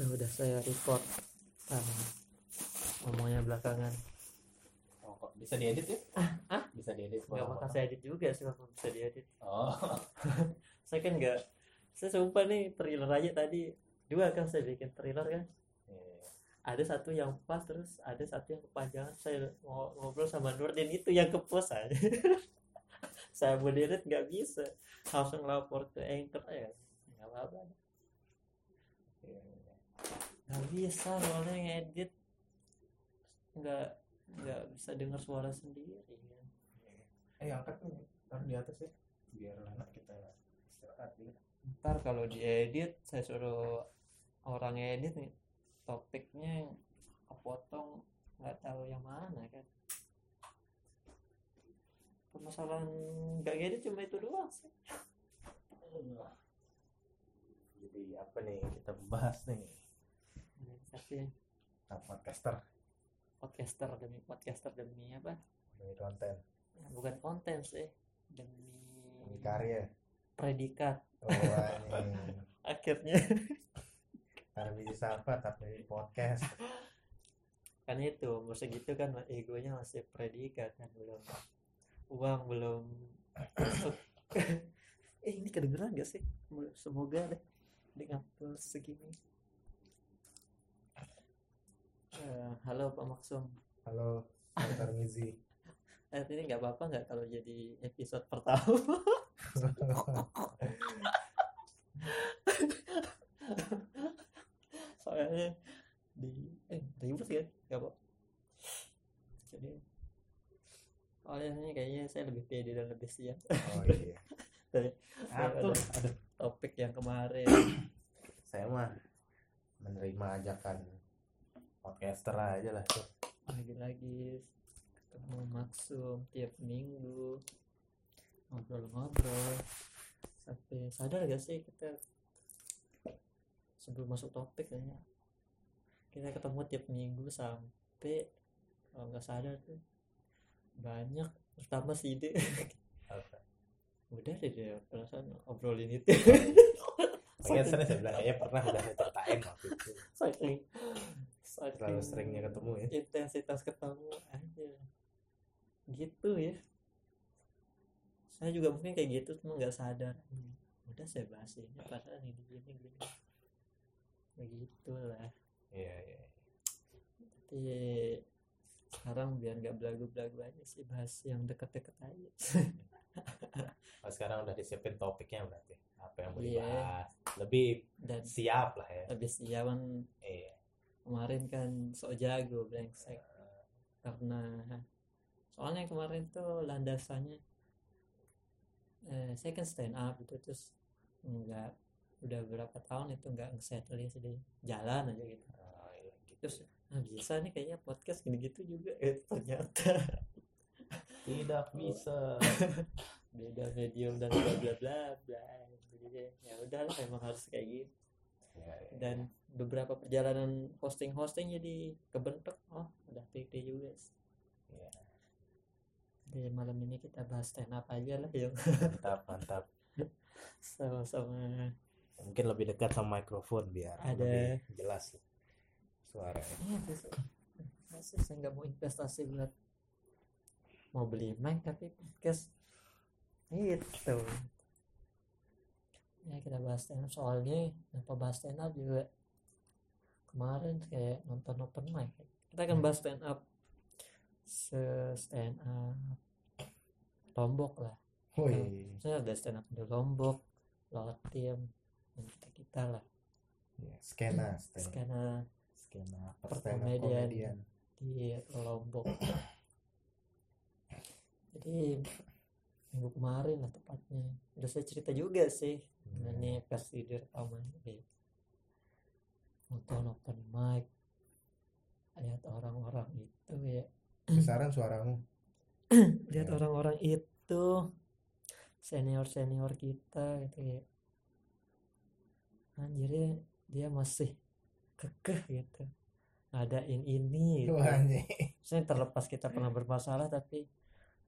Eh, udah saya record. Ah, ngomongnya belakangan. Oh, kok bisa diedit ya? ah? Bisa diedit. nggak bakal saya edit juga sih kalau bisa diedit. Oh, saya kan nggak saya sumpah nih trailer aja tadi. Dua kan saya bikin trailer kan. Iya. ada satu yang pas terus ada satu yang kepanjangan. Saya ngo- ngobrol sama Nurdin itu yang kepos aja. Saya mau edit nggak bisa. Langsung lapor ke anchor ya nggak apa-apa. Iya. Nggak bisa soalnya ngedit nggak nggak bisa dengar suara sendiri kan Eh, angkat nih. Taruh di atas ya. Biar enak kita istirahat ya. ntar kalau diedit saya suruh orang edit nih topiknya kepotong nggak tahu yang mana kan permasalahan nggak edit cuma itu doang sih Jadi apa nih kita bahas nih? Tapi Nah, podcaster? Podcaster demi podcaster demi apa? Demi konten, bukan konten sih demi demi karya. predikat. Oh, ini. akhirnya. Karena bisa apa tapi podcast. kan itu umur segitu kan egonya masih predikat kan belum. Uang belum masuk. Eh ini kedengeran gak sih? Semoga deh dengan segini Eh, halo Pak Maksum Halo, Dr. Mizi. eh, ini nggak apa-apa nggak kalau jadi episode pertama soalnya di eh ribut ya nggak apa jadi soalnya kayaknya saya lebih pede dan lebih siap Oh iya. dari Aduh, aduh. topik yang kemarin Saya mah menerima ajakan podcaster aja lah tuh. lagi-lagi ketemu maksum tiap minggu. Ngobrol-ngobrol. Sampai sadar gak sih kita sebelum masuk topik kayaknya? Kita ketemu tiap minggu sampai kalau nggak sadar tuh banyak. Pertama si ide. Apa? udah deh dia perasaan obrolin itu. Saya bilang kayaknya pernah udah saya ceritain waktu itu. saking saking Terlalu seringnya ketemu ya. intensitas ketemu aja gitu ya saya juga mungkin kayak gitu cuma nggak sadar udah saya bahas ini padahal ini gini gini begitulah Iya, iya. tapi sekarang biar nggak belagu-belagu aja sih bahas yang deket-deket aja Oh, sekarang udah disiapin topiknya berarti. Apa yang mau Iya. dibahas? Lebih dan siap lah ya. lebih siawan Iya. Kemarin kan sok jago brengsek karena soalnya kemarin tuh landasannya eh, saya kan stand up itu terus enggak udah berapa tahun itu enggak nge-settle sih di jalan aja gitu Oh, iya, gitu. terus nah bisa nih kayaknya podcast gini-gitu juga eh, ternyata Tidak bisa. beda medium dan bla bla bla bla jadi ya udah lah, emang harus kayak gitu Iya, iya. dan beberapa perjalanan hosting hosting jadi kebentuk oh udah pede juga sih. Iya. Jadi malam ini kita bahas stand up aja lah yang Mantap, mantap. sama-sama Mungkin lebih dekat sama mikrofon biar Ada. lebih jelas suaranya. Iya, bisa. Masa saya nggak mau investasi buat mau beli mic tapi podcast itu ya kita bahas stand up soalnya kenapa bahas stand up juga kemarin kayak nonton open mic. Kita akan bahas stand up. Se stand up. Lombok lah. Wih. saya ada stand up di lombok lotim dan kita kita lah. Ya, skena, skena, skena Perkomedian. perkomedian. di Lombok. Jadi minggu kemarin lah tepatnya. Udah saya cerita juga sih. Hmm. ini pasti di rekaman di nonton open mic lihat orang-orang itu ya Besaran suaramu. lihat Ya. orang-orang itu senior senior kita gitu ya anjirnya dia masih kekeh gitu ngadain ini gitu. Saya terlepas kita pernah bermasalah tapi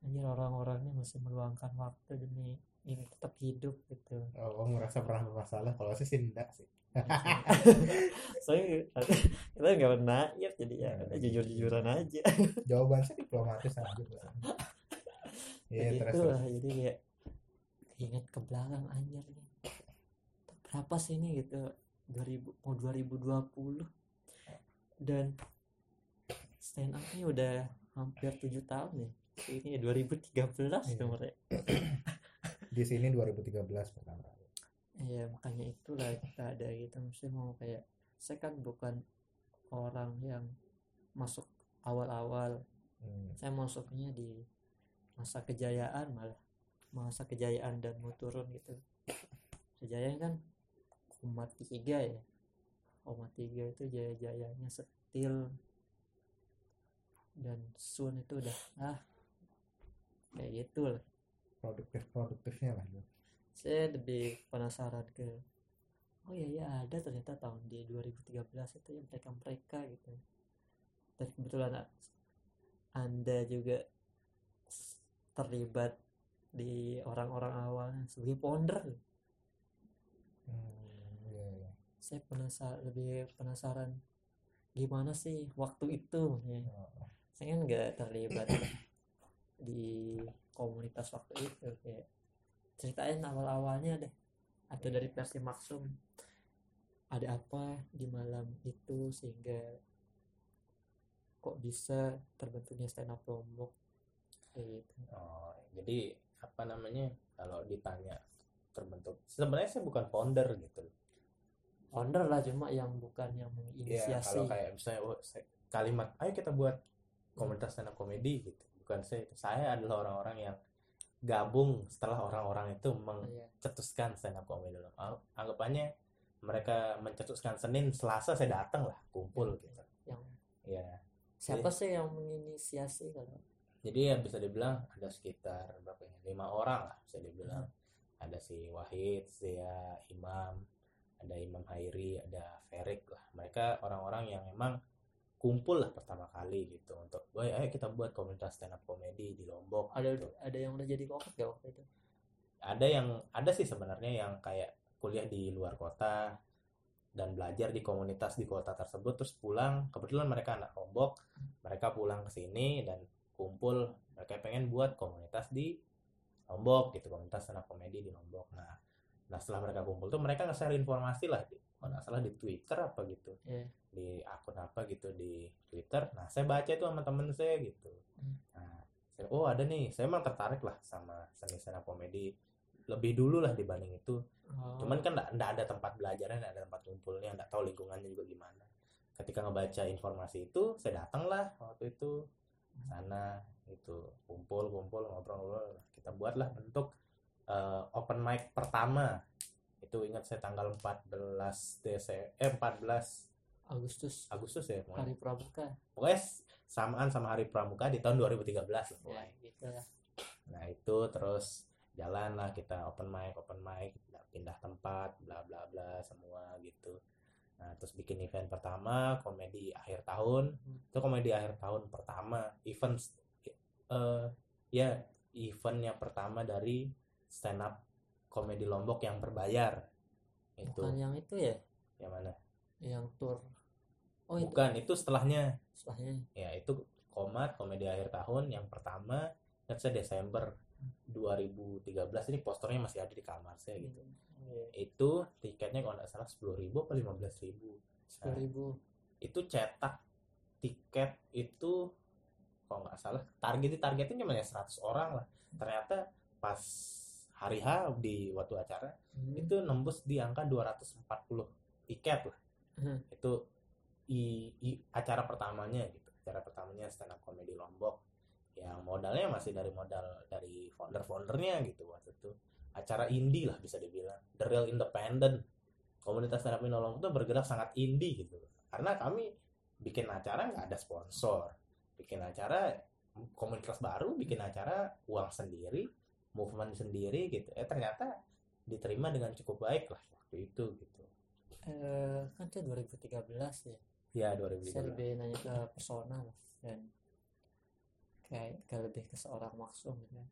anjir orang-orangnya masih meluangkan waktu demi ingin tetap hidup gitu. Oh merasa pernah bermasalah kalau saya sih enggak sih. Soalnya kita nggak pernah ya jadi ya Nah, udah jujur jujuran aja. Jawaban saya diplomatis aja iya terus terus. lah jadi kayak ingat ke belakang anjir nih. Berapa sih ini gitu 2000 mau 2020 dan stand up nya udah hampir tujuh tahun ya. Ini 2013 Iya. nomornya di sini 2013 pertama kali Iya makanya itulah kita ada gitu. Maksudnya mau kayak saya kan bukan orang yang masuk awal-awal. Hmm. saya masuknya di masa kejayaan malah. Masa kejayaan dan mau turun gitu. Kejayaan kan umat tiga ya. Umat tiga itu jaya-jayanya setil. Dan sun itu udah ah kayak gitu lah produktif produktifnya lah ya. saya lebih penasaran ke oh iya ya ada ternyata tahun di 2013 itu yang mereka mereka gitu dan kebetulan anda juga terlibat di orang-orang awalnya sebagai founder Hmm, iya, iya. saya penasaran lebih penasaran gimana sih waktu itu ya. Oh, saya kan nggak terlibat komunitas waktu itu kayak ceritain awal-awalnya deh. Ada dari versi Maksum ada apa di malam itu sehingga kok bisa terbentuknya stand up lombok kayak gitu. Oh, jadi apa namanya kalau ditanya terbentuk sebenarnya saya bukan founder gitu. Founder lah cuma yang bukan yang ya menginisiasi. kalau kayak misalnya oh, saya- kalimat ayo kita buat komunitas stand up comedy gitu. Bukan saya saya adalah orang-orang yang gabung setelah orang-orang itu Iya. mencetuskan stand up comedy dulu. Ang- anggapannya mereka mencetuskan Senin Selasa saya datang lah kumpul gitu. Yang ya siapa sih yang menginisiasi kalau? Jadi ya bisa dibilang ada sekitar berapa ya lima orang lah bisa dibilang. Ada si Wahid Zia Imam ada Imam Hairi ada Ferik lah. Mereka orang-orang yang memang kumpul lah pertama kali gitu untuk boy ayo kita buat komunitas stand up comedy di Lombok ada gitu. ada yang udah jadi kokak gak waktu itu ada yang ada sih sebenarnya yang kayak kuliah di luar kota dan belajar di komunitas di kota tersebut terus pulang kebetulan mereka anak Lombok mereka pulang ke sini dan kumpul mereka pengen buat komunitas di Lombok gitu komunitas stand up comedy di Lombok nah nah setelah mereka kumpul tuh mereka nge-share informasi lah di kalau nggak salah di Twitter apa gitu. Iya. di akun apa gitu di Twitter. Nah saya baca itu sama temen saya gitu. Hmm. nah saya, oh ada nih. Saya emang tertarik lah sama seni stand up comedy lebih dulu lah dibanding itu. Oh, cuman kan nggak ada tempat belajarnya nggak ada tempat kumpulnya nggak tahu lingkungannya juga gimana. Ketika ngebaca informasi itu saya datang lah waktu itu sana itu kumpul kumpul ngobrol-ngobrol. Kita buatlah bentuk eh, open mic pertama itu ingat saya tanggal 14 Desember eh 14 Agustus Agustus ya pokoknya. hari pramuka pokoknya samaan sama hari pramuka di tahun 2013 lah ya pokoknya. gitu lah Nah itu terus jalan lah kita open mic, open mic, pindah tempat, bla bla bla semua gitu. Nah terus bikin event pertama komedi akhir tahun, Hmm. itu komedi akhir tahun pertama, event eh ya eventnya pertama dari stand up komedi Lombok yang berbayar itu. Bukan yang itu ya? Yang mana? yang tour. Oh itu. Bukan itu setelahnya. Setelahnya. Ya itu komat komedi akhir tahun yang pertama kan saya Desember 2013 ini posternya masih ada di kamar saya gitu. Iya, itu tiketnya kalau nggak salah sepuluh ribu apa lima belas ribu. sepuluh ribu. Itu cetak tiket itu kalau nggak salah target targetnya cuma ya 100 orang lah. Ternyata pas hari H di waktu acara Hmm. itu nembus di angka 240 tiket lah. Hmm. itu i, i- acara pertamanya gitu. Acara pertamanya stand up comedy Lombok. Yang modalnya masih dari modal dari founder foundernya gitu waktu itu. Acara indie lah bisa dibilang. The real independent. Komunitas stand up comedy Lombok itu bergerak sangat indie gitu. Karena kami bikin acara nggak ada sponsor. Bikin acara komunitas baru bikin acara uang sendiri movement sendiri gitu. Eh ternyata diterima dengan cukup baik lah waktu itu gitu. Eh, kan itu 2013 ya? Ya saya 2013 lebih nanya ke personal dan kayak ke lebih ke seorang maksum gitu kan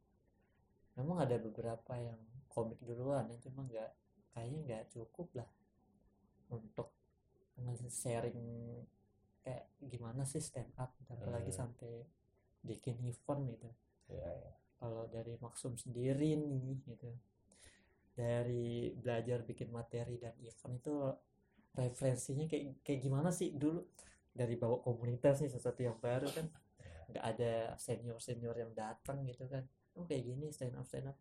memang ada beberapa yang komik duluan itu mah nggak kayaknya nggak cukup lah untuk sharing kayak gimana sih stand up apalagi Hmm. sampai bikin event gitu. Iya, iya. Kalau dari Maksum sendiri nih gitu. Dari belajar bikin materi dan event itu referensinya kayak kayak gimana sih? Dulu dari bawa komunitas nih sesuatu yang baru kan. Nggak ada senior senior yang datang gitu kan. Oh kayak gini stand up stand up.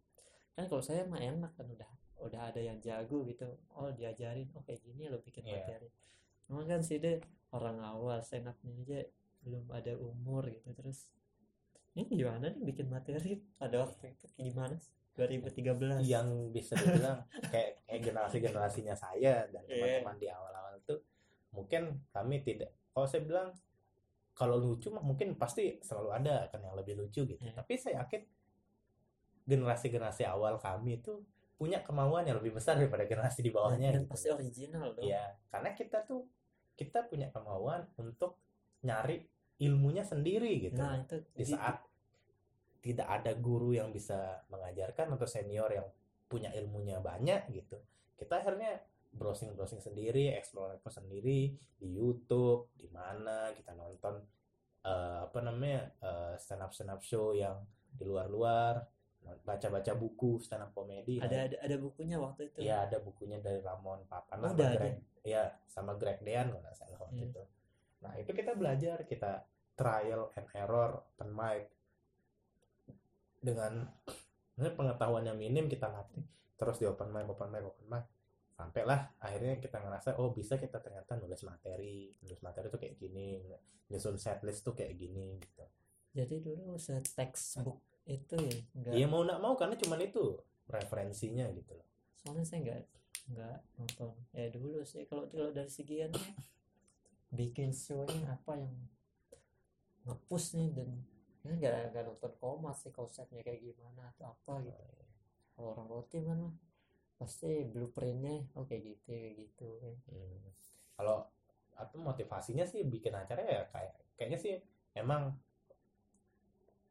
Kan kalau saya mah enak kan udah udah ada yang jago gitu. Oh diajarin oh kayak gini lo bikin Iya. materi. Emang kan sih deh orang awal stand upnya aja belum ada umur gitu. Terus ini gimana nih bikin materi pada waktu itu gimana sih? 2013 yang bisa dibilang kayak, kayak generasi-generasinya saya dan Iya. teman-teman di awal-awal itu mungkin kami tidak kalau saya bilang kalau lucu mah mungkin pasti selalu ada kan yang lebih lucu gitu Iya. tapi saya yakin generasi-generasi awal kami itu punya kemauan yang lebih besar daripada generasi di bawahnya dan gitu. pasti original dong Iya, karena kita tuh kita punya kemauan untuk nyari ilmunya sendiri gitu nah itu di saat tidak ada guru yang bisa mengajarkan atau senior yang punya ilmunya banyak gitu kita akhirnya browsing browsing sendiri explore explore sendiri di YouTube di mana kita nonton eh, apa namanya stand up stand up show yang di luar-luar baca baca buku stand up komedi ada ada ada bukunya waktu itu ya ada bukunya dari Ramon Papan Oh, sama ada. Greg ya sama Greg Dean kalau nggak salah waktu Hmm. itu nah itu kita belajar kita trial and error open mic dengan pengetahuan yang minim kita latih terus di open mic open mic open mic. Sampailah akhirnya kita ngerasa oh bisa kita ternyata nulis materi. Nulis materi tuh kayak gini nyusun setlist tuh kayak gini gitu. Jadi dulu se textbook itu ya enggak iya mau nggak mau karena cuman itu referensinya gitu loh. Soalnya saya nggak nggak nonton. Ya dulu sih kalau kalau dari segian bikin show-nya apa yang ngepush nih dan ya nggak nggak nonton komat sih konsepnya kayak gimana atau apa gitu kalau orang roti kan mah pasti blueprintnya oh kayak gitu kayak gitu kan. Hmm. Kalau apa motivasinya sih bikin acara ya kayak kayaknya sih emang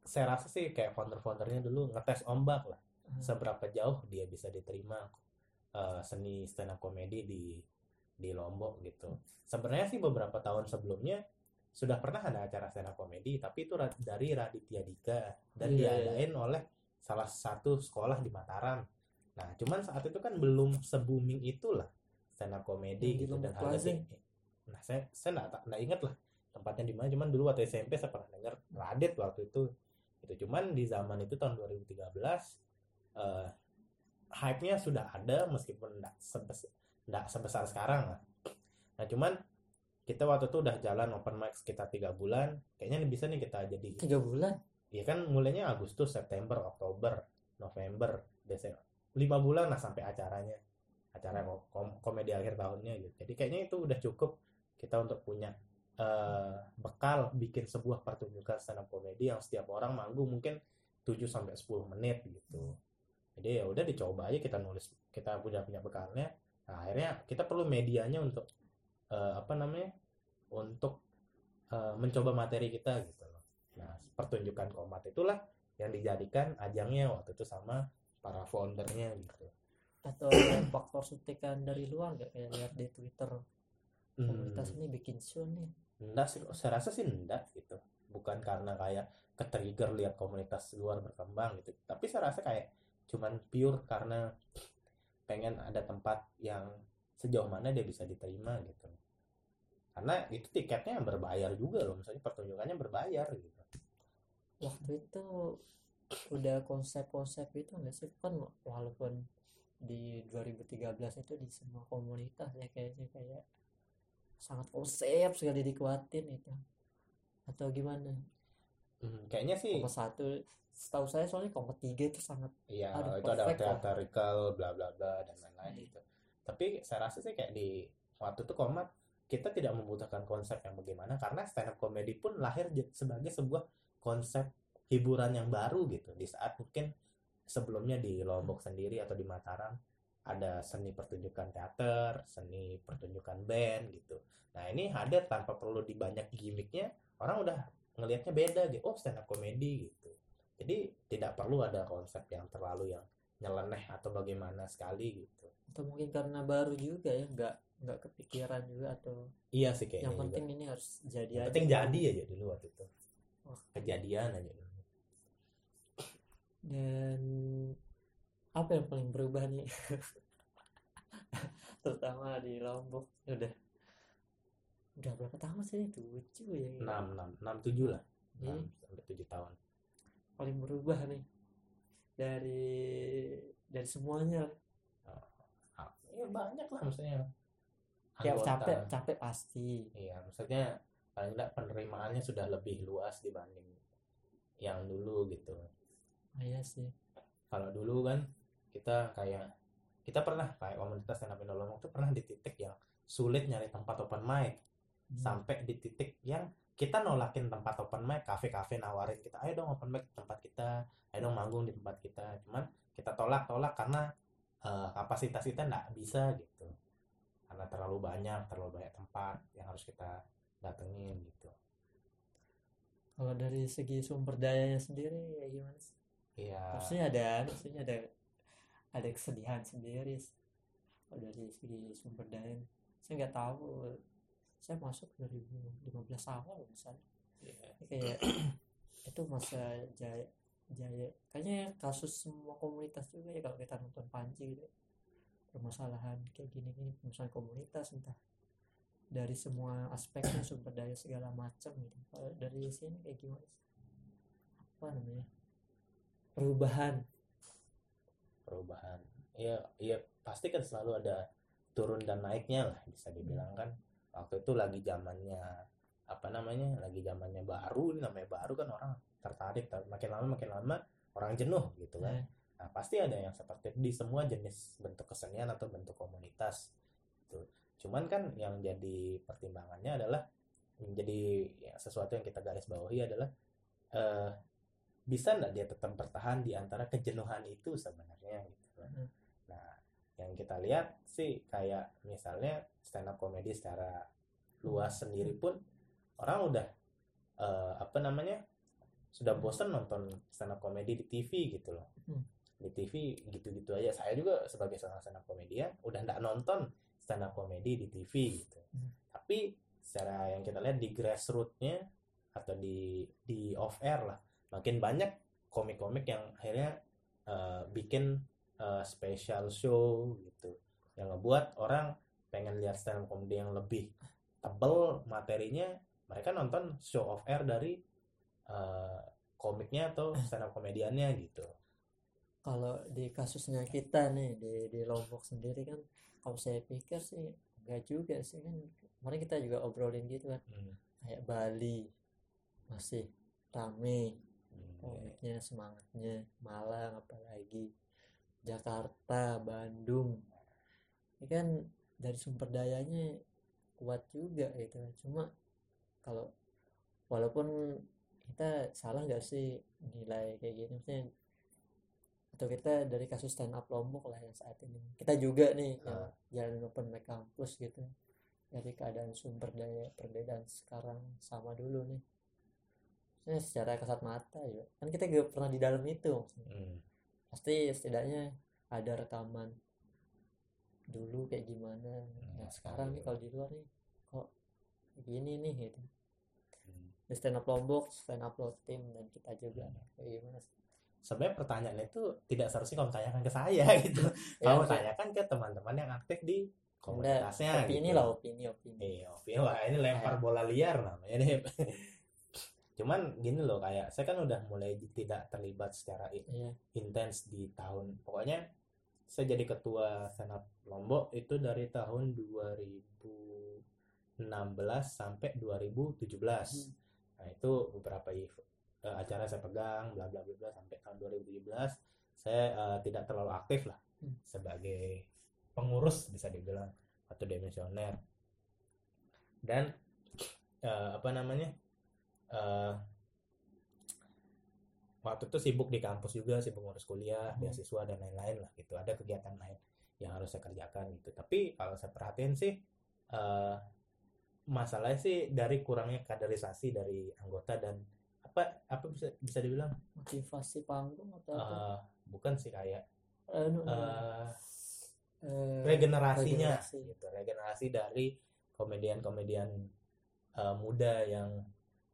saya rasa sih kayak founder-foundernya dulu ngetes ombak lah Ah, seberapa jauh dia bisa diterima eh, seni stand up comedy di di Lombok gitu. Sebenarnya sih beberapa tahun sebelumnya sudah pernah ada acara stand up comedy tapi itu dari Raditya Dika dan iya. diadain oleh salah satu sekolah di Mataram. Nah, cuman saat itu kan belum se-booming itulah stand up comedy gitu dan tinggi. Nah, saya saya nggak nggak inget lah tempatnya di mana. Cuman dulu waktu SMP saya pernah dengar Radit waktu itu. Itu cuman di zaman itu tahun 2013 eh hype-nya sudah ada meskipun nggak sebesar sebesar sekarang lah. Nah, cuman kita waktu itu udah jalan open mic sekitar tiga bulan. Kayaknya bisa nih kita jadi tiga bulan Iya kan mulainya Agustus, September, Oktober, November, Desember. Lima bulan lah sampai acaranya. Acara kom- komedi akhir tahunnya gitu. Jadi kayaknya itu udah cukup kita untuk punya eh, bekal bikin sebuah pertunjukan stand up komedi yang setiap orang manggung mungkin 7 sampai 10 menit gitu. Jadi ya udah dicoba aja kita nulis, kita punya punya bekalnya. Nah, akhirnya kita perlu medianya untuk eh, apa namanya? Untuk eh, mencoba materi kita gitu loh. Nah, pertunjukan komat itulah yang dijadikan ajangnya waktu itu sama para foundernya gitu. atau ada faktor suntikan dari luar nggak kayak lihat di Twitter Hmm, komunitas ini bikin show nih enggak sih, saya rasa sih enggak gitu. Bukan karena kayak ke-trigger lihat komunitas luar berkembang gitu. Tapi saya rasa kayak cuman pure karena pengen ada tempat yang sejauh mana dia bisa diterima gitu. Karena itu tiketnya berbayar juga loh, misalnya pertunjukannya berbayar gitu. waktu itu udah konsep-konsep itu nggak sih kan walaupun di 2013 itu di semua komunitas ya kayaknya kayak sangat konsep sekali dikuatin itu atau gimana Hmm, kayaknya sih kompas satu setahu saya soalnya kompas tiga itu sangat Iya, Aduh, itu ada perfect theatrical bla bla bla dan lain-lain Hmm. gitu. Tapi saya rasa sih kayak di waktu itu komat kita tidak membutuhkan konsep yang bagaimana karena stand up comedy pun lahir sebagai sebuah konsep hiburan yang baru gitu. Di saat mungkin sebelumnya di Lombok sendiri atau di Mataram ada seni pertunjukan teater, seni pertunjukan band gitu. Nah, ini hadir tanpa perlu dibanyak gimmicknya, orang udah ngelihatnya beda gitu. Oh, stand up comedy gitu. Jadi tidak perlu ada konsep yang terlalu yang nyeleneh atau bagaimana sekali gitu. Atau mungkin karena baru juga ya nggak nggak kepikiran juga atau iya sih kayaknya yang juga. penting ini harus jadi Yang aja penting jadi aja dulu waktu itu. Wah. kejadian aja dulu. Dan apa yang paling berubah nih? Terutama di Lombok. Udah. Udah berapa tahun sih tujuh ya? Enam enam enam tujuh lah. Iya. enam sampai tujuh tahun. Paling berubah nih dari dari semuanya. Ya banyak lah. Maksudnya ya capek capek pasti. Iya maksudnya paling tidak penerimaannya sudah lebih luas dibanding yang dulu gitu. Ah, iya sih. Kalau dulu kan kita kayak kita pernah kayak komunitas stand up Indo Lombok tuh pernah di titik yang sulit nyari tempat open mic. Hmm. sampai di titik yang kita nolakin tempat open mic kafe-kafe nawarin kita ayo dong open mic di tempat kita ayo dong manggung di tempat kita. Cuman kita tolak tolak karena eh, kapasitas kita nggak bisa gitu. Karena terlalu banyak terlalu banyak tempat yang harus kita datengin gitu. Kalau dari segi sumber dayanya sendiri ya gimana sih? Iya. Maksudnya ada maksudnya ada ada kesedihan sendiri kalau dari segi sumber daya saya nggak tahu saya masuk 2015 awal misalnya iya. kayak itu masa jaya jaya. Kayaknya kasus semua komunitas juga ya kalau kita nonton Panji gitu. Permasalahan kayak gini gini permasalahan komunitas entah dari semua aspeknya sumber daya segala macam gitu. Kalau dari sini kayak gimana apa namanya? Perubahan. Perubahan. Iya iya pasti kan selalu ada turun dan naiknya lah bisa dibilang kan waktu itu lagi zamannya apa namanya lagi zamannya baru ini namanya baru kan orang tertarik ter- makin lama makin lama orang jenuh gitu kan Eh. nah pasti ada yang seperti itu di semua jenis bentuk kesenian atau bentuk komunitas gitu cuman kan yang jadi pertimbangannya adalah menjadi ya, sesuatu yang kita garis bawahi adalah eh, bisa nggak dia tetap bertahan di antara kejenuhan itu sebenarnya gitu kan. Hmm. Yang kita lihat sih kayak misalnya stand up comedy secara luas sendiri pun orang udah eh, apa namanya sudah bosan nonton stand up comedy di TV gitu loh. Hmm. Di TV gitu-gitu aja. Saya juga sebagai seorang stand up komedian udah nggak nonton stand up comedy di TV gitu. Hmm. Tapi secara yang kita lihat di grassrootsnya atau di di off air lah makin banyak komik-komik yang akhirnya eh, bikin eh, special show gitu. Yang ngebuat orang pengen lihat stand up comedy yang lebih tebel materinya mereka nonton show off air dari eh, komiknya atau stand up komediannya gitu. Kalau di kasusnya kita nih di di Lombok sendiri kan kalau saya pikir sih enggak juga sih kan. Kemarin kita juga obrolin gitu kan. Hmm. kayak Bali masih rame Hmm. komiknya semangatnya Malang apalagi Jakarta Bandung. Ini kan dari sumber dayanya kuat juga gitu. Cuma kalau walaupun kita salah nggak sih nilai kayak gini? Maksudnya atau kita dari kasus stand up Lombok lah yang saat ini. Kita juga nih yang Ah. jalan open mic kampus gitu. Dari keadaan sumber daya perbedaan sekarang sama dulu nih. Maksudnya secara kasat mata ya kan kita juga pernah di dalam itu maksudnya. Hmm. Pasti setidaknya ada rekaman dulu kayak gimana nah Hmm, sekarang nih iya. kalau di luar nih kok gini nih gitu Hmm. stand up Lombok stand up lo tim dan kita juga kayak gimana sebenarnya pertanyaan itu tidak seharusnya kamu tanyakan ke saya gitu Ya, kamu tanyakan ke teman-teman yang aktif di komunitasnya opini gitu. lah opini opini Iya, opini. Wah, ini lempar Kayak- bola liar namanya nih. Cuman gini loh, kayak saya kan udah mulai tidak terlibat secara iya intens di tahun. Pokoknya saya jadi ketua up Lombok itu dari tahun 2016 sampai 2017. Hmm. Nah, itu beberapa eh, acara saya pegang bla bla bla sampai tahun 2017 saya eh, tidak terlalu aktif lah Hmm. sebagai pengurus bisa dibilang atau demisioner dan eh, apa namanya eh, waktu itu sibuk di kampus juga sibuk ngurus kuliah Hmm. beasiswa dan lain-lain lah gitu. Ada kegiatan lain yang harus saya kerjakan gitu. Tapi kalau saya perhatiin sih eh, masalahnya sih dari kurangnya kaderisasi dari anggota dan apa apa bisa bisa dibilang? Motivasi panggung atau apa? Eh, bukan sih kayak anu, eh, eh, regenerasinya regenerasi. gitu. Regenerasi dari komedian-komedian eh, muda yang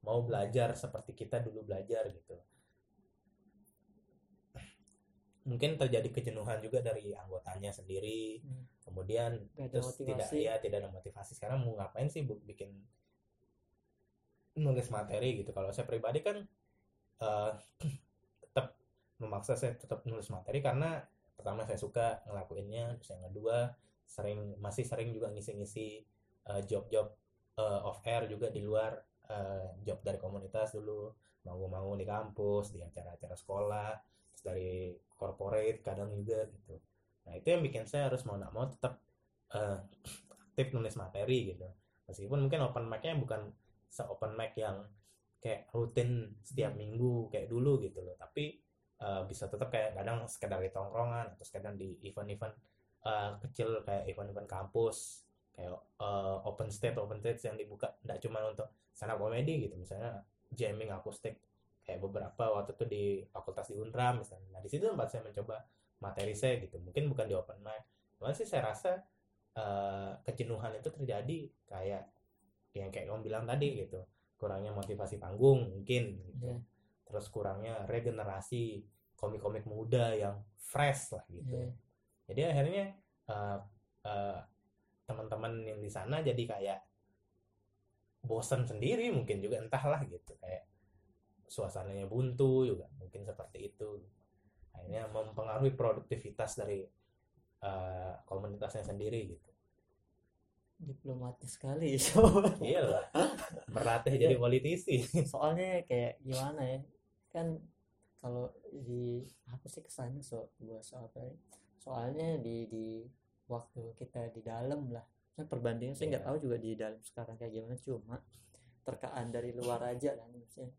mau belajar seperti kita dulu belajar gitu. Mungkin terjadi kejenuhan juga dari anggotanya sendiri. Hmm. kemudian Gak terus tidak motivasi. ya tidak ada motivasi. Sekarang mau ngapain sih bu bikin nulis materi gitu? Kalau saya pribadi kan eh, tetap memaksa saya tetap nulis materi karena pertama saya suka ngelakuinnya terus yang kedua sering masih sering juga ngisi-ngisi eh, job-job eh, off air juga di luar eh, job dari komunitas dulu. Mau-mau di kampus di acara-acara sekolah terus dari corporate kadang juga gitu. Nah itu yang bikin saya harus mau nggak mau tetap eh, aktif nulis materi gitu. Meskipun mungkin open mic-nya bukan se open mic yang kayak rutin setiap minggu kayak dulu gitu loh. Tapi eh, bisa tetap kayak kadang sekedar di tongkrongan atau sekedar di event-event eh, kecil kayak event-event kampus kayak eh, open stage open stage yang dibuka tidak cuma untuk stand up comedy gitu. Misalnya jamming akustik kayak beberapa waktu itu di fakultas di Unram misalnya. Nah di situ tempat saya mencoba materi saya gitu. Mungkin bukan di open mic cuman sih saya rasa eh, kejenuhan itu terjadi kayak yang kayak kamu bilang tadi gitu. Kurangnya motivasi panggung mungkin gitu. Iya. terus kurangnya regenerasi komik-komik muda yang fresh lah gitu. Iya. jadi akhirnya eh, teman-teman yang di sana jadi kayak bosan sendiri mungkin juga entahlah gitu. Kayak suasananya buntu juga mungkin seperti itu. Akhirnya mempengaruhi produktivitas dari eh, komunitasnya sendiri gitu. Diplomatis sekali iyalah berlatih jadi politisi. Soalnya kayak gimana ya kan kalau di apa sih kesannya so gua soal apa ya? soalnya di di waktu kita di dalam lah. Kan perbandingan saya nggak Iya. tahu juga di dalam sekarang kayak gimana cuma terkaan dari luar aja nih maksudnya.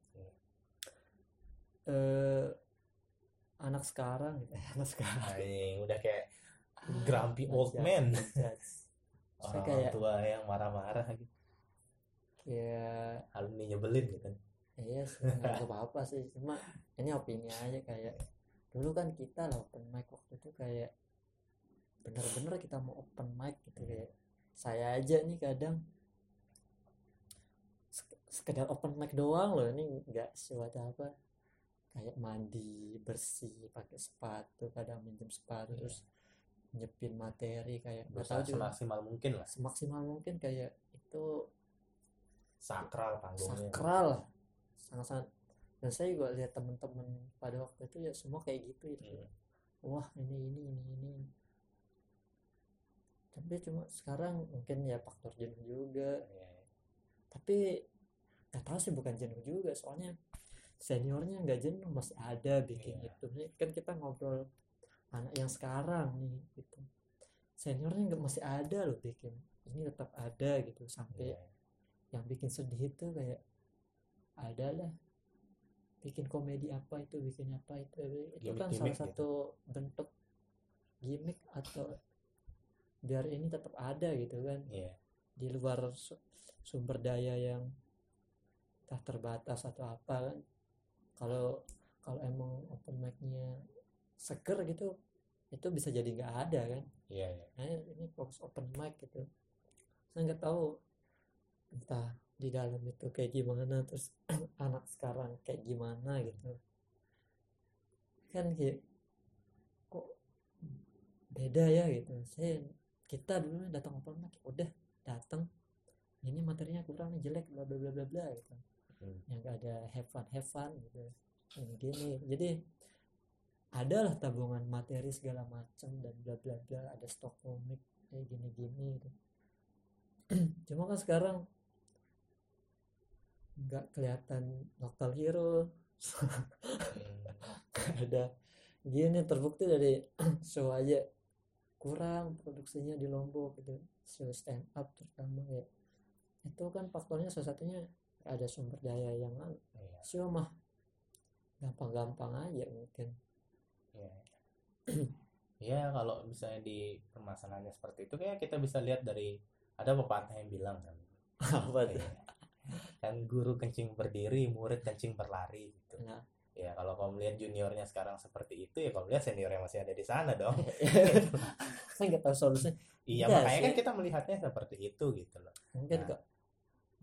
Eh anak sekarang gitu. Anak sekarang. Anjing, udah kayak grumpy old man. orang kayak tua yang marah-marah gitu. Ya hal ini nyebelin gitu. Iya nggak apa-apa sih. Cuma ini opini aja kayak dulu kan kita lah open mic waktu itu kayak bener-bener kita mau open mic gitu kayak saya aja nih kadang sek- sekedar open mic doang loh ini nggak sesuatu apa. Kayak mandi bersih pakai sepatu kadang minjem sepatu Iya. terus nyepin materi kayak berusaha tahu juga. semaksimal mungkin lah. Semaksimal mungkin kayak itu sakral panggungnya sakral. Sangat-sangat. Dan saya juga lihat teman-teman pada waktu itu ya semua kayak gitu gitu. Hmm. wah ini ini ini ini tapi cuma sekarang mungkin ya faktor jenuh juga. Iya. tapi nggak tahu sih bukan jenuh juga. Soalnya seniornya nggak jenuh masih ada bikin Iya. itu. Kan kita ngobrol anak yang sekarang nih gitu. Seniornya nggak masih ada loh bikin. Ini tetap ada gitu. Sampai Iya. yang bikin sedih itu kayak ada lah bikin komedi apa itu bikin apa itu. Itu kan Gimmick-gimmick salah satu bentuk gimmick atau biar ini tetap ada gitu kan. Iya. di luar su- sumber daya yang tak terbatas atau apa kan. Kalau kalau emang open mic-nya seger gitu itu bisa jadi nggak ada kan. Iya, iya. nah ini fokus open mic gitu. Saya nggak tahu entah di dalam itu kayak gimana terus anak sekarang kayak gimana gitu. Kan kayak kok beda ya gitu. Saya kita dulu datang open mic udah datang. Ini materinya kurang nih jelek bla bla bla bla bla gitu. Hmm. yang gak ada have fun have fun gitu. Yang gini. Jadi adalah tabungan materi segala macam dan bla bla bla ada stok komik kayak gini gini gitu. Cuma kan sekarang nggak kelihatan local hero. Hmm. Ada. Gini terbukti dari show aja kurang produksinya di Lombok gitu show stand up terutama ya itu kan faktornya salah satunya ada sumber daya yang anu. Iya. show mah gampang-gampang aja mungkin Iya. Ya kalau misalnya di permasalahannya seperti itu kayak kita bisa lihat dari ada pepatah yang bilang kan apa tuh kayak, kan guru kencing berdiri murid kencing berlari gitu Nah. Ya kalau kamu lihat juniornya sekarang seperti itu ya kamu lihat seniornya masih ada di sana dong. Saya nggak tahu solusinya. Iya makanya sih. kan kita melihatnya seperti itu gitu loh. Mungkin Nah. kok.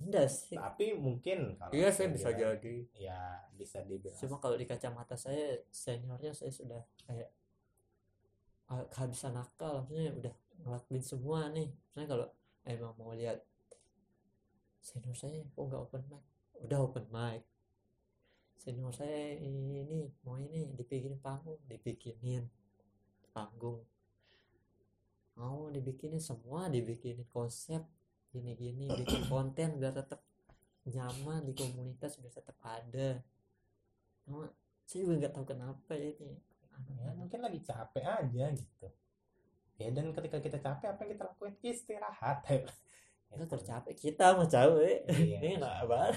Enggak sih. Tapi mungkin kalau iya saya bisa jadi ya bisa dibilang. Cuma kalau di kacamata saya seniornya saya sudah kayak ah, kehabisan akal. Maksudnya udah ngelakuin semua nih. Misalnya kalau emang mau lihat senior saya kok nggak open mic. Udah open mic senior saya ini mau ini dibikinin panggung dibikinin panggung. Mau dibikinin semua dibikinin konsep gini-gini bikin konten biar tetap nyaman di komunitas biar tetap ada. Cuma saya juga nggak tahu kenapa ya ini. Ya mungkin lagi capek aja gitu. Ya dan ketika kita capek apa yang kita lakuin? Istirahat. Kita tercapek kita mau capek Iya, ini nggak sama.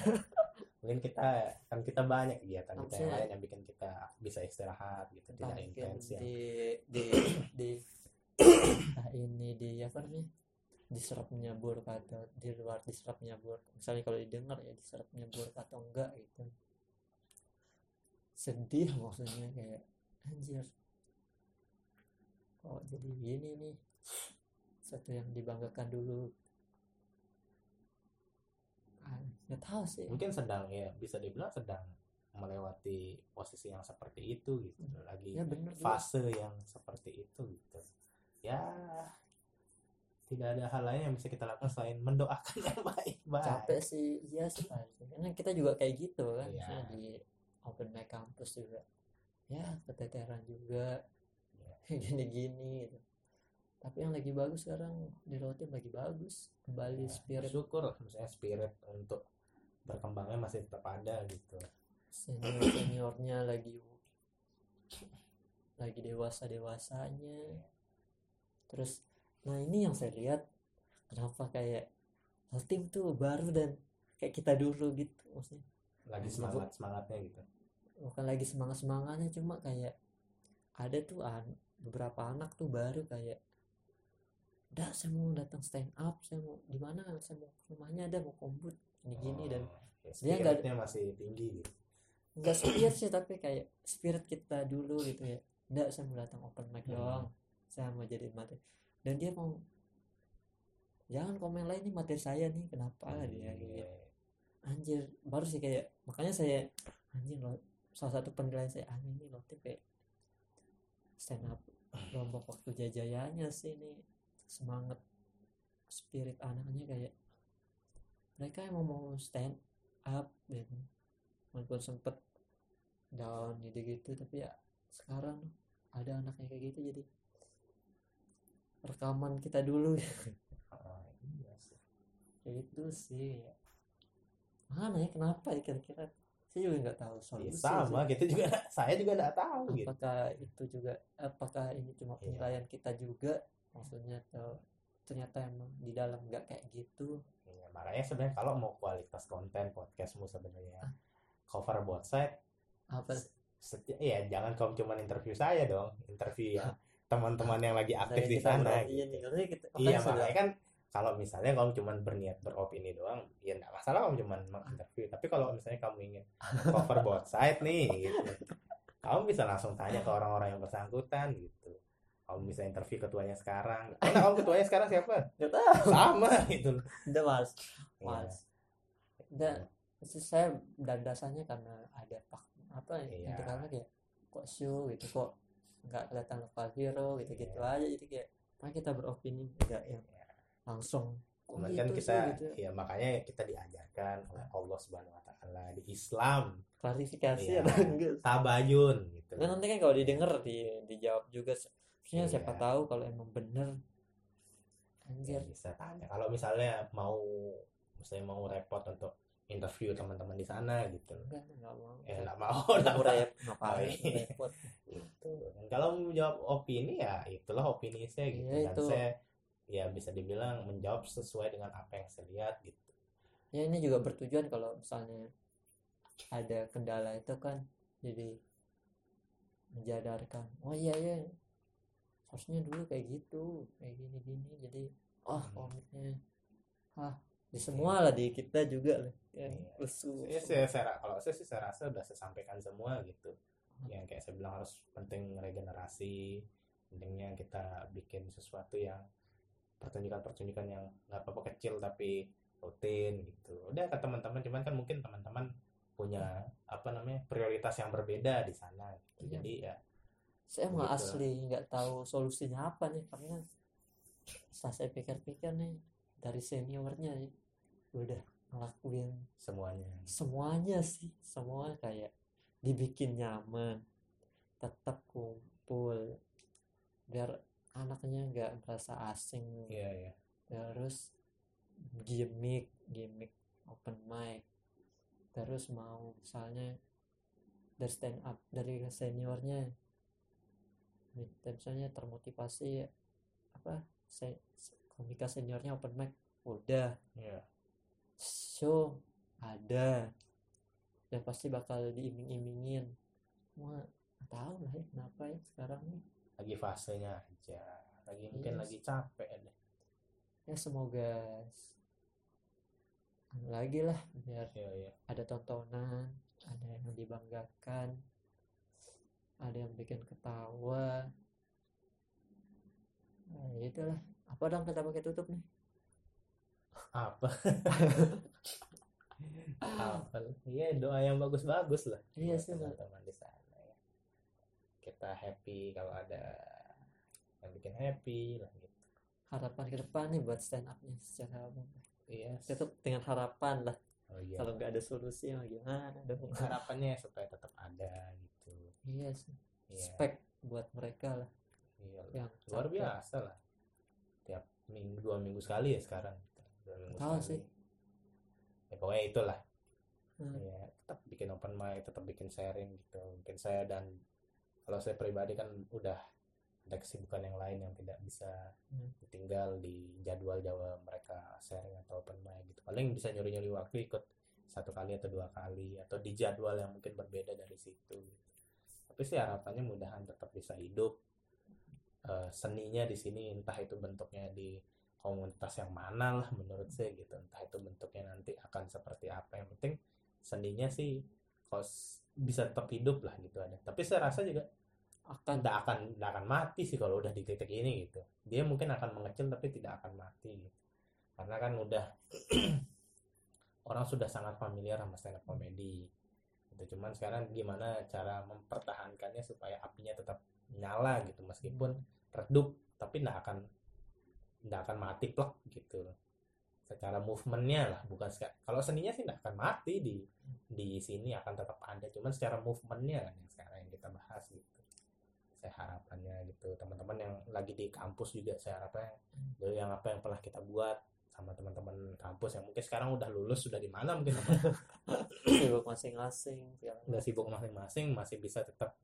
Mungkin kita kan kita banyak kegiatan kita yang lain yang bikin kita bisa istirahat gitu tidak intens ya. di di di nah ini di apa namanya? Diserap nyabur atau di luar diserap nyabur misalnya kalau didengar ya diserap nyabur atau enggak gitu. Sedih maksudnya kayak anjir. Kok jadi gini nih? Satu yang dibanggakan dulu Ah, nggak tahu sih. Mungkin sedang ya bisa dibilang sedang melewati posisi yang seperti itu gitu. Lagi ya bener juga. fase yang seperti itu gitu. Ya tidak ada hal lain yang bisa kita lakukan selain mendoakan yang baik-baik. Capek sih. Iya sih. Karena kita juga kayak gitu kan. Iya. misalnya di open mic kampus juga. Ya keteteran juga. Iya. gini-gini gitu. Tapi yang lagi bagus sekarang di Rotim lagi bagus. Kembali Ya, spirit. syukur misalnya spirit untuk berkembangnya masih tetap ada gitu. Senior seniornya lagi lagi dewasa dewasanya terus nah ini yang saya lihat kenapa kayak Rotim tuh baru dan kayak kita dulu gitu maksudnya. Lagi semangat semangatnya gitu. Bukan lagi semangat semangatnya cuma kayak ada tuh an beberapa anak tuh baru kayak udah saya mau datang stand up saya mau di mana? Saya mau ke rumahnya ada mau kombut gini gini dan Oh, ya, dia nggak- masih tinggi gitu. Enggak spirit sih tapi kayak spirit kita dulu gitu ya. Enggak saya mau datang open mic Hmm. doang. Saya mau jadi materi dan dia mau jangan komen lain nih materi saya nih kenapa dia? gitu. Iya. anjir baru sih kayak makanya saya anjir loh salah satu penilaian saya anjir ini loh kayak stand up lombok waktu jajayanya sih ini semangat spirit anaknya kayak mereka emang mau stand up dan walaupun sempet down gitu-gitu tapi ya sekarang ada anaknya kayak gitu jadi rekaman kita dulu Oh, iya sih. kayak gitu sih ya. mana ya kenapa ya kira-kira saya juga nggak tahu Ya, sama sih. kita juga saya juga nggak tahu gitu apakah itu juga apakah ini cuma Iya. penilaian kita juga maksudnya atau ternyata emang di dalam nggak kayak gitu. Ya, makanya sebenarnya kalau mau kualitas konten podcastmu Ah. sebenarnya cover both side apa? setiap ya jangan kamu cuma interview saya dong interview ya teman-teman yang lagi aktif di sana gitu. iya nih, maksudnya kita- iya makanya saya makanya kan kalau misalnya kamu cuma berniat beropini doang ya nggak masalah kamu cuma menginterview. Tapi kalau misalnya kamu ingin cover both side nih gitu kamu bisa langsung tanya ke orang-orang yang bersangkutan gitu kamu bisa interview ketuanya sekarang karena kamu ketuanya sekarang siapa nggak tahu sama gitu udah mas Iya. mas maksud saya dan dasarnya karena ada pak apa ya Iya. itu karena kayak kok show gitu kok nggak kelihatan lokal hero gitu gitu Iya. aja jadi kayak makanya kita beropini nggak yang langsung kok Cuman gitu kan sih, kita gitu. ya makanya kita diajarkan oleh Allah Subhanahu wa taala di Islam klarifikasi Iya. enggak tabayun gitu. Nah, nanti kan kalau didengar di dijawab juga maksudnya siapa Iya. tahu kalau emang bener Ya, anjir bisa tanya. Kalau misalnya mau misalnya mau repot untuk interview teman-teman di sana gitu. enggak enggak mau Ya enggak mau. Udah enggak mau. rep ngapain repot. Dan kalau mau jawab opini ya itulah opini saya gitu. Iya, Dan itu. saya ya bisa dibilang menjawab sesuai dengan apa yang saya lihat gitu. ya ini juga bertujuan kalau misalnya ada kendala itu kan jadi menjadarkan oh iya ya harusnya dulu kayak gitu kayak gini gini jadi oh Hmm. komitnya ah di semua lah di kita juga lah yang Iya. lesu Ya, saya, saya- kalau saya sih saya rasa udah saya sampaikan semua gitu. Yang kayak saya bilang harus penting regenerasi, pentingnya kita bikin sesuatu yang pertunjukan-pertunjukan yang nggak apa-apa kecil tapi rutin gitu. Udah ke teman-teman, cuman kan mungkin teman-teman punya apa namanya prioritas yang berbeda di sana. Gitu. Iya. Jadi ya saya nggak Gitu. asli nggak tahu solusinya apa nih karena setelah saya pikir-pikir nih dari seniornya nih udah ngelakuin semuanya. semuanya sih semua kayak dibikin nyaman tetap kumpul biar anaknya nggak merasa asing Iya ya. terus gimmick gimmick open mic terus mau misalnya dari stand up dari seniornya nih misalnya termotivasi apa se komika seniornya open mic udah Iya. show ada yang pasti bakal diiming-imingin wah tahu lah ya kenapa ya sekarang nih Lagi fasenya aja. Lagi mungkin Iya. lagi capek deh. ya semoga anu lagi lah biar Iya iya. ada tontonan ada yang dibanggakan ada yang bikin ketawa. Nah, ya itulah. Apa dong kita pakai tutup nih? Apa apa iya doa yang bagus-bagus lah. Iya sih, teman-teman di sana ya. Kita happy kalau ada yang bikin happy lah gitu. Harapan ke depan nih buat stand up nya secara umum. Iya. Tetap dengan harapan lah. Oh iya. Kalau nggak ada solusi mah gimana dong? Harapannya supaya tetap ada gitu iya sih iya spek buat mereka lah iya lah. yang luar capek. biasa lah tiap minggu dua minggu sekali ya sekarang dua minggu Tahu sih. ya pokoknya itulah Hmm. ya tetap bikin open mic tetap bikin sharing gitu mungkin saya dan kalau saya pribadi kan udah ada kesibukan yang lain yang tidak bisa Hmm. ditinggal di jadwal jadwal mereka sharing atau open mic gitu paling bisa nyuri nyuri waktu ikut satu kali atau dua kali atau di jadwal yang mungkin berbeda dari situ tapi sih harapannya mudahan tetap bisa hidup. Eh, seninya di sini entah itu bentuknya di komunitas yang mana lah menurut saya gitu. Entah itu bentuknya nanti akan seperti apa. Yang penting seninya sih kos bisa tetap hidup lah gitu ada. Tapi saya rasa juga akan. tidak akan tidak akan mati sih kalau udah di titik ini gitu. Dia mungkin akan mengecil tapi tidak akan mati gitu. Karena kan udah orang sudah sangat familiar sama stand up comedy itu cuman sekarang gimana cara mempertahankannya supaya apinya tetap nyala gitu meskipun redup tapi tidak akan tidak akan mati plek gitu. Secara movementnya lah bukan kalau seninya sih tidak akan mati di di sini akan tetap ada. Cuman secara movementnya kan yang sekarang yang kita bahas gitu. Saya harapannya gitu. Teman-teman yang lagi di kampus juga saya harapnya dari yang apa yang pernah kita buat sama teman-teman kampus yang mungkin sekarang udah lulus sudah di mana mungkin. Sibuk masing-masing segala udah sibuk masing-masing masih bisa tetap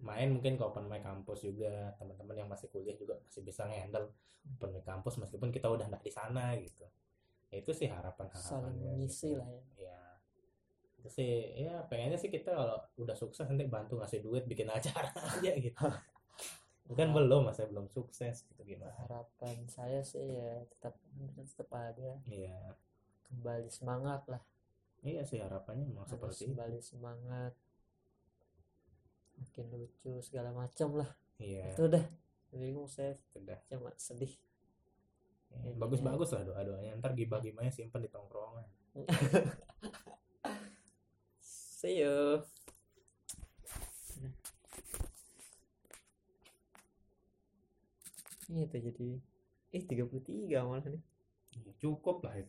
main mungkin ke open mic kampus juga. Teman-teman yang masih kuliah juga masih bisa ngehandle open mic kampus meskipun kita udah nggak di sana gitu. Ya, itu sih harapan saling harapannya mengisi gitu. lah ya. Ya itu sih ya pengennya sih kita kalau udah sukses nanti bantu ngasih duit bikin acara aja gitu kan belum mas saya belum sukses gitu gimana? Harapan saya sih ya tetap tetap ada iya. kembali semangat lah. Iya sih harapannya memang harus seperti itu. kembali semangat. Makin lucu segala macam lah. Iya. Itu udah. Bingung saya. Udah. Cuma sedih. Ya, bagus-bagus lah doa-doanya. Ntar gibah-gibahnya simpen di tongkrongan. See you Ini tuh jadi eh 33 malah nih. Cukup lah itu